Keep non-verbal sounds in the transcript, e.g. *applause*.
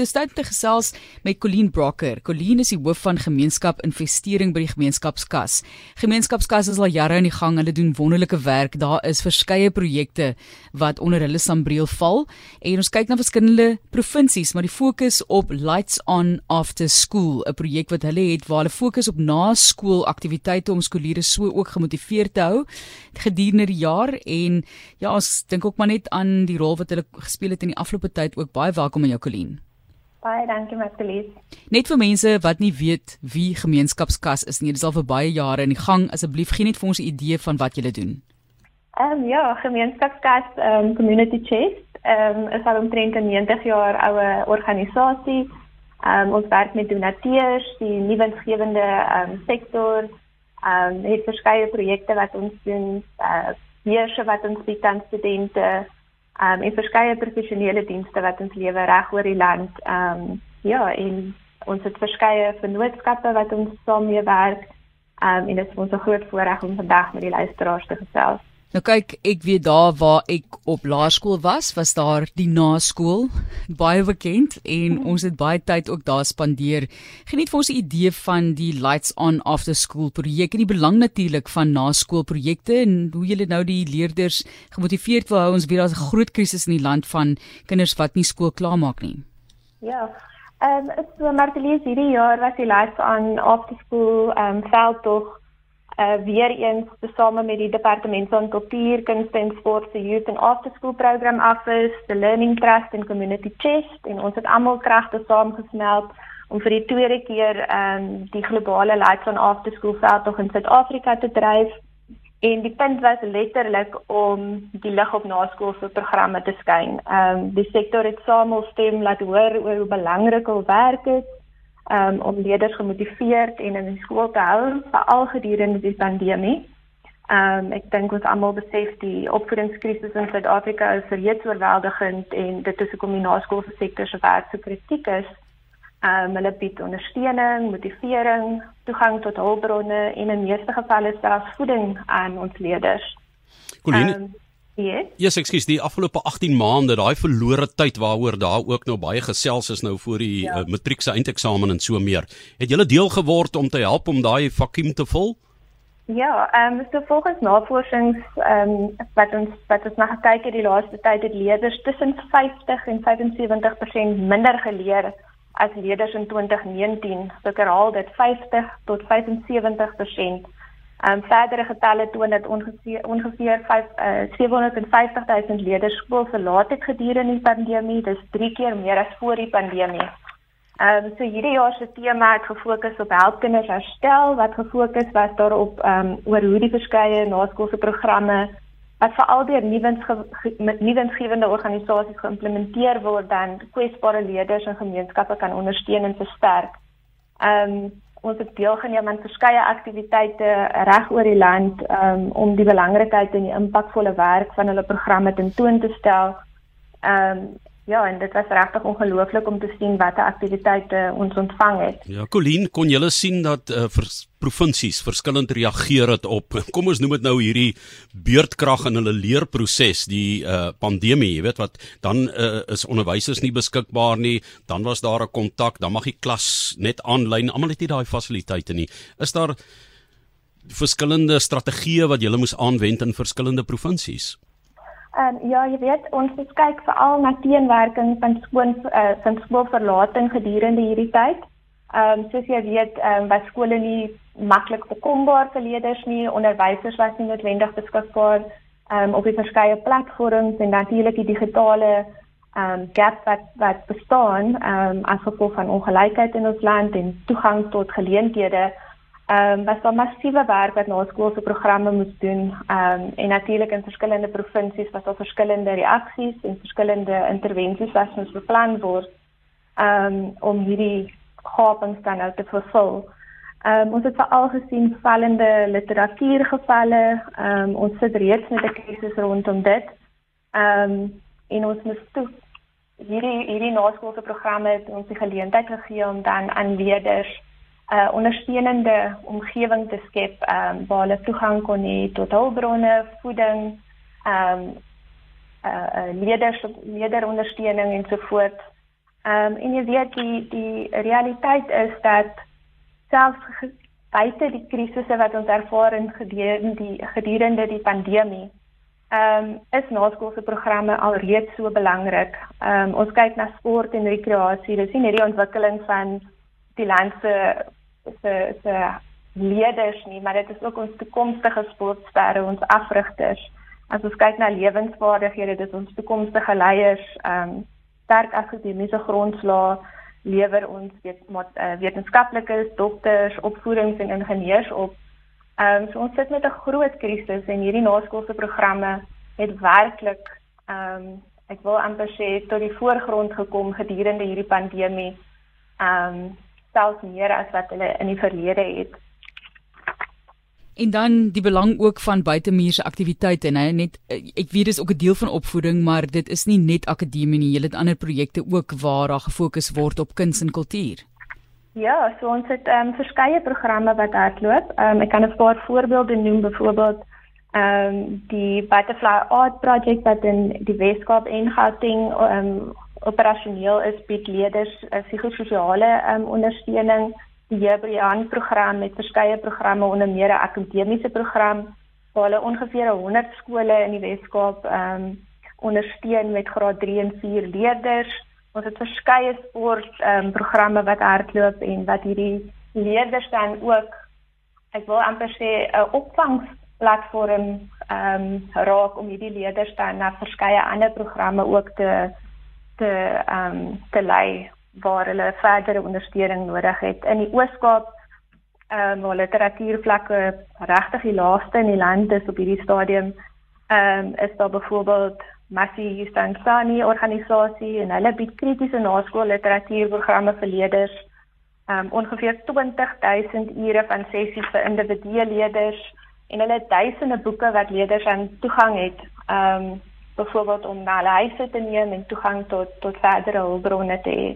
dis tyd te gesels met Colleen Brocker. Colleen is die hoof van gemeenskap investering by die gemeenskapskas. Gemeenskapskas is al jare in die gang. Hulle doen wonderlike werk. Daar is verskeie projekte wat onder hulle sambreel val en ons kyk na verskillende provinsies, maar die fokus op Lights On After School, 'n projek wat hulle het waar hulle fokus op na-skoolaktiwiteite om skooliere so ook gemotiveerd te hou gedurende die jaar en ja, ons dink ook maar net aan die rol wat hulle gespeel het in die afgelope tyd ook baie welkom aan jou Colleen. Baie dankie Martelies. Net vir mense wat nie weet wie gemeenskapskas is nie, dit is al vir baie jare in die gang. Asseblief gee net vir ons 'n idee van wat julle doen. Ehm um, ja, gemeenskapskas ehm um, Community Chest ehm um, is al omtrent 'n 90 jaar oue organisasie. Ehm um, ons werk met donateurs, die nuwensgewende ehm um, sektor. Ehm um, het verskeie projekte wat ons doen, eh uh, beurse wat ons bied aan studente um, en verskeie professionele dienste wat ons lewe reg oor die land. Ehm um, ja, en ons het verskeie vennootskappe wat ons saam mee werk. Ehm um, en dit is ons 'n groot voorreg om vandag met die luisteraars te gesels. Nou kyk, ek weet daar waar ek op laerskool was, was daar die naskool, baie bekend en mm. ons het baie tyd ook daar spandeer. Geniet vir ons 'n idee van die Lights On After School projek en die belang natuurlik van naskoolprojekte en hoe julle nou die leerders gemotiveerd wil hou. Ons weet daar's 'n groot krisis in die land van kinders wat nie skool klaarmaak nie. Ja. Ehm um, so Martelies hierdie jaar was die Lights On After School ehm um, veldtog uh weer eens tesame met die departement van kultuur, kunste en sport se youth and after school program office, the learning trust and community chest en ons het almal kragte saamgesmelt om vir die tweede keer um die globale lights on after school veldtog in Suid-Afrika te dryf. En die punt was letterlik om die lig op naskoolse programme te skyn. Um die sektor het samelstem laat hoor oor hoe belangrik hul werk is um, om leerders gemotiveerd en in die skool te hou veral gedurende die pandemie. Ehm um, ek dink ons almal besef die opvoedingskrisis in Suid-Afrika is reeds oorweldigend en dit is 'n kombinasie van sektor se werk so kritiek is. Ehm um, hulle bied ondersteuning, motivering, toegang tot hulpbronne en in meeste gevalle selfs voeding aan ons leerders. Colleen, um, Ja, yes, ekskuus, die afgelope 18 maande, daai verlore tyd waaroor daar ook nou baie gesels is nou voor die ja. uh, matriekse eindeksamen en so meer. Het julle deel geword om te help om daai vakuum te vul? Ja, ehm um, so volgens navorsings ehm um, wat ons wat ons na gekyk het die laaste tyd het leerders tussen 50 en 75% minder geleer as leerders in 2019. So herhaal dit 50 tot 75% Ehm um, verdere getalle toon dat ongeveer ongeveer 5 uh, 750 000 leerders skool verlaat het gedurende die pandemie. Dis 3 keer meer as voor die pandemie. Ehm um, so hierdie jaar se tema het gefokus op help kinders herstel wat gefokus was daarop ehm um, oor hoe die verskeie naskoolse programme wat veral deur nuwensgewende organisasies geïmplementeer word dan kwesbare leerders en gemeenskappe kan ondersteun en versterk. Ehm um, ons het deelgeneem aan verskeie aktiwiteite reg oor die land um, om die belangrikheid en die impakvolle werk van hulle programme tentoon te stel. Ehm um, ja, en dit was regtig ongelooflik om te sien watter aktiwiteite ons ontvang het. Ja, Colleen, kon jy sien dat uh, vers, provinsies verskillend reageer het op *laughs* kom ons noem dit nou hierdie beurtkrag in hulle leerproses die uh, pandemie jy weet wat dan uh, is onderwysers nie beskikbaar nie dan was daar 'n kontak dan mag die klas net aanlyn almal het nie daai fasiliteite nie is daar verskillende strategieë wat jy moes aanwend in verskillende provinsies En um, ja, jy weet, ons moet kyk veral na teenwerking van skoon uh, van skoolverlating gedurende hierdie tyd. Ehm um, soos jy weet, ehm um, was skole nie maklik bekombaar vir leerders nie, onderwysers was nie noodwendig beskikbaar um, op die verskeie platforms en natuurlik die digitale um, gap wat wat bestaan um, as gevolg van ongelykheid in ons land en toegang tot geleenthede. Ehm um, was daar massiewe werk wat na skoolse programme moes doen. Ehm um, en natuurlik in verskillende provinsies was daar verskillende reaksies en verskillende intervensies wat ons beplan word ehm um, om hierdie gapings dan nou te vervul. Ehm um, ons het veral gesien vallende literatuurgevalle. Ehm um, ons sit reeds met 'n krisis rondom dit. Ehm um, en ons moet toe hierdie hierdie naskoolse programme het ons die geleentheid gegee om dan aan leerders 'n uh, ondersteunende omgewing te skep um, waar hulle toegang kon hê tot hulpbronne, voeding, ehm um, uh, uh leerders leerderondersteuning en so voort Ehm um, en jy weet die die realiteit is dat selfs buite die krisisse wat ons ervaar in gedurende die gedurende die pandemie ehm um, is naskoolse programme alreeds so belangrik. Ehm um, ons kyk na sport en rekreasie. Dis nie net die ontwikkeling van die land se se se leerders nie, maar dit is ook ons toekomstige sportsterre, ons afrigters. As ons kyk na lewensvaardighede, dis ons toekomstige leiers, ehm um, sterk akademiese grondslae lewer ons met uh, wetenskaplikes, dokters, opvoedings en ingenieurs op Ehm um, so ons sit met 'n groot krisis en hierdie naskoolse programme het werklik ehm um, ek wil amper sê tot die voorgrond gekom gedurende hierdie pandemie. Ehm um, selfs meer as wat hulle in die verlede het. En dan die belang ook van buitemuurse aktiwiteite hy net ek weet dis ook 'n deel van opvoeding, maar dit is nie net akademie nie, jy het ander projekte ook waar daar gefokus word op kuns en kultuur. Ja, so ons het ehm um, verskeie programme wat hardloop. Ehm um, ek kan 'n paar voorbeelde noem, byvoorbeeld ehm um, die Butterfly Art Project wat in die Weskaap en Gauteng ehm um, operasioneel is bied leerders uh, psigososiale um, ondersteuning. Die Jebrian program met verskeie programme onder meer 'n akademiese program waar hulle ongeveer 100 skole in die Weskaap ehm um, ondersteun met graad 3 en 4 leerders. Ons het verskeie sport ehm um, programme wat hardloop en wat hierdie leerders dan ook ek wil amper sê 'n opvangsplatform ehm um, raak om hierdie leerders dan na verskeie ander programme ook te te ehm um, te lei waar hulle verdere ondersteuning nodig het. In die Ooskaap ehm um, waar literatuurvlakke regtig die laaste in die land is op hierdie stadium ehm um, is daar byvoorbeeld Massi Histansani organisasie en hulle bied kritiese naskool literatuurprogramme vir leerders. Um ongeveer 20000 ure van sessies vir individuele leerders en hulle duisende boeke wat leerders aan toegang het. Um byvoorbeeld om na hulle huise te neem en toegang tot tot verdere hulpbronne te hê.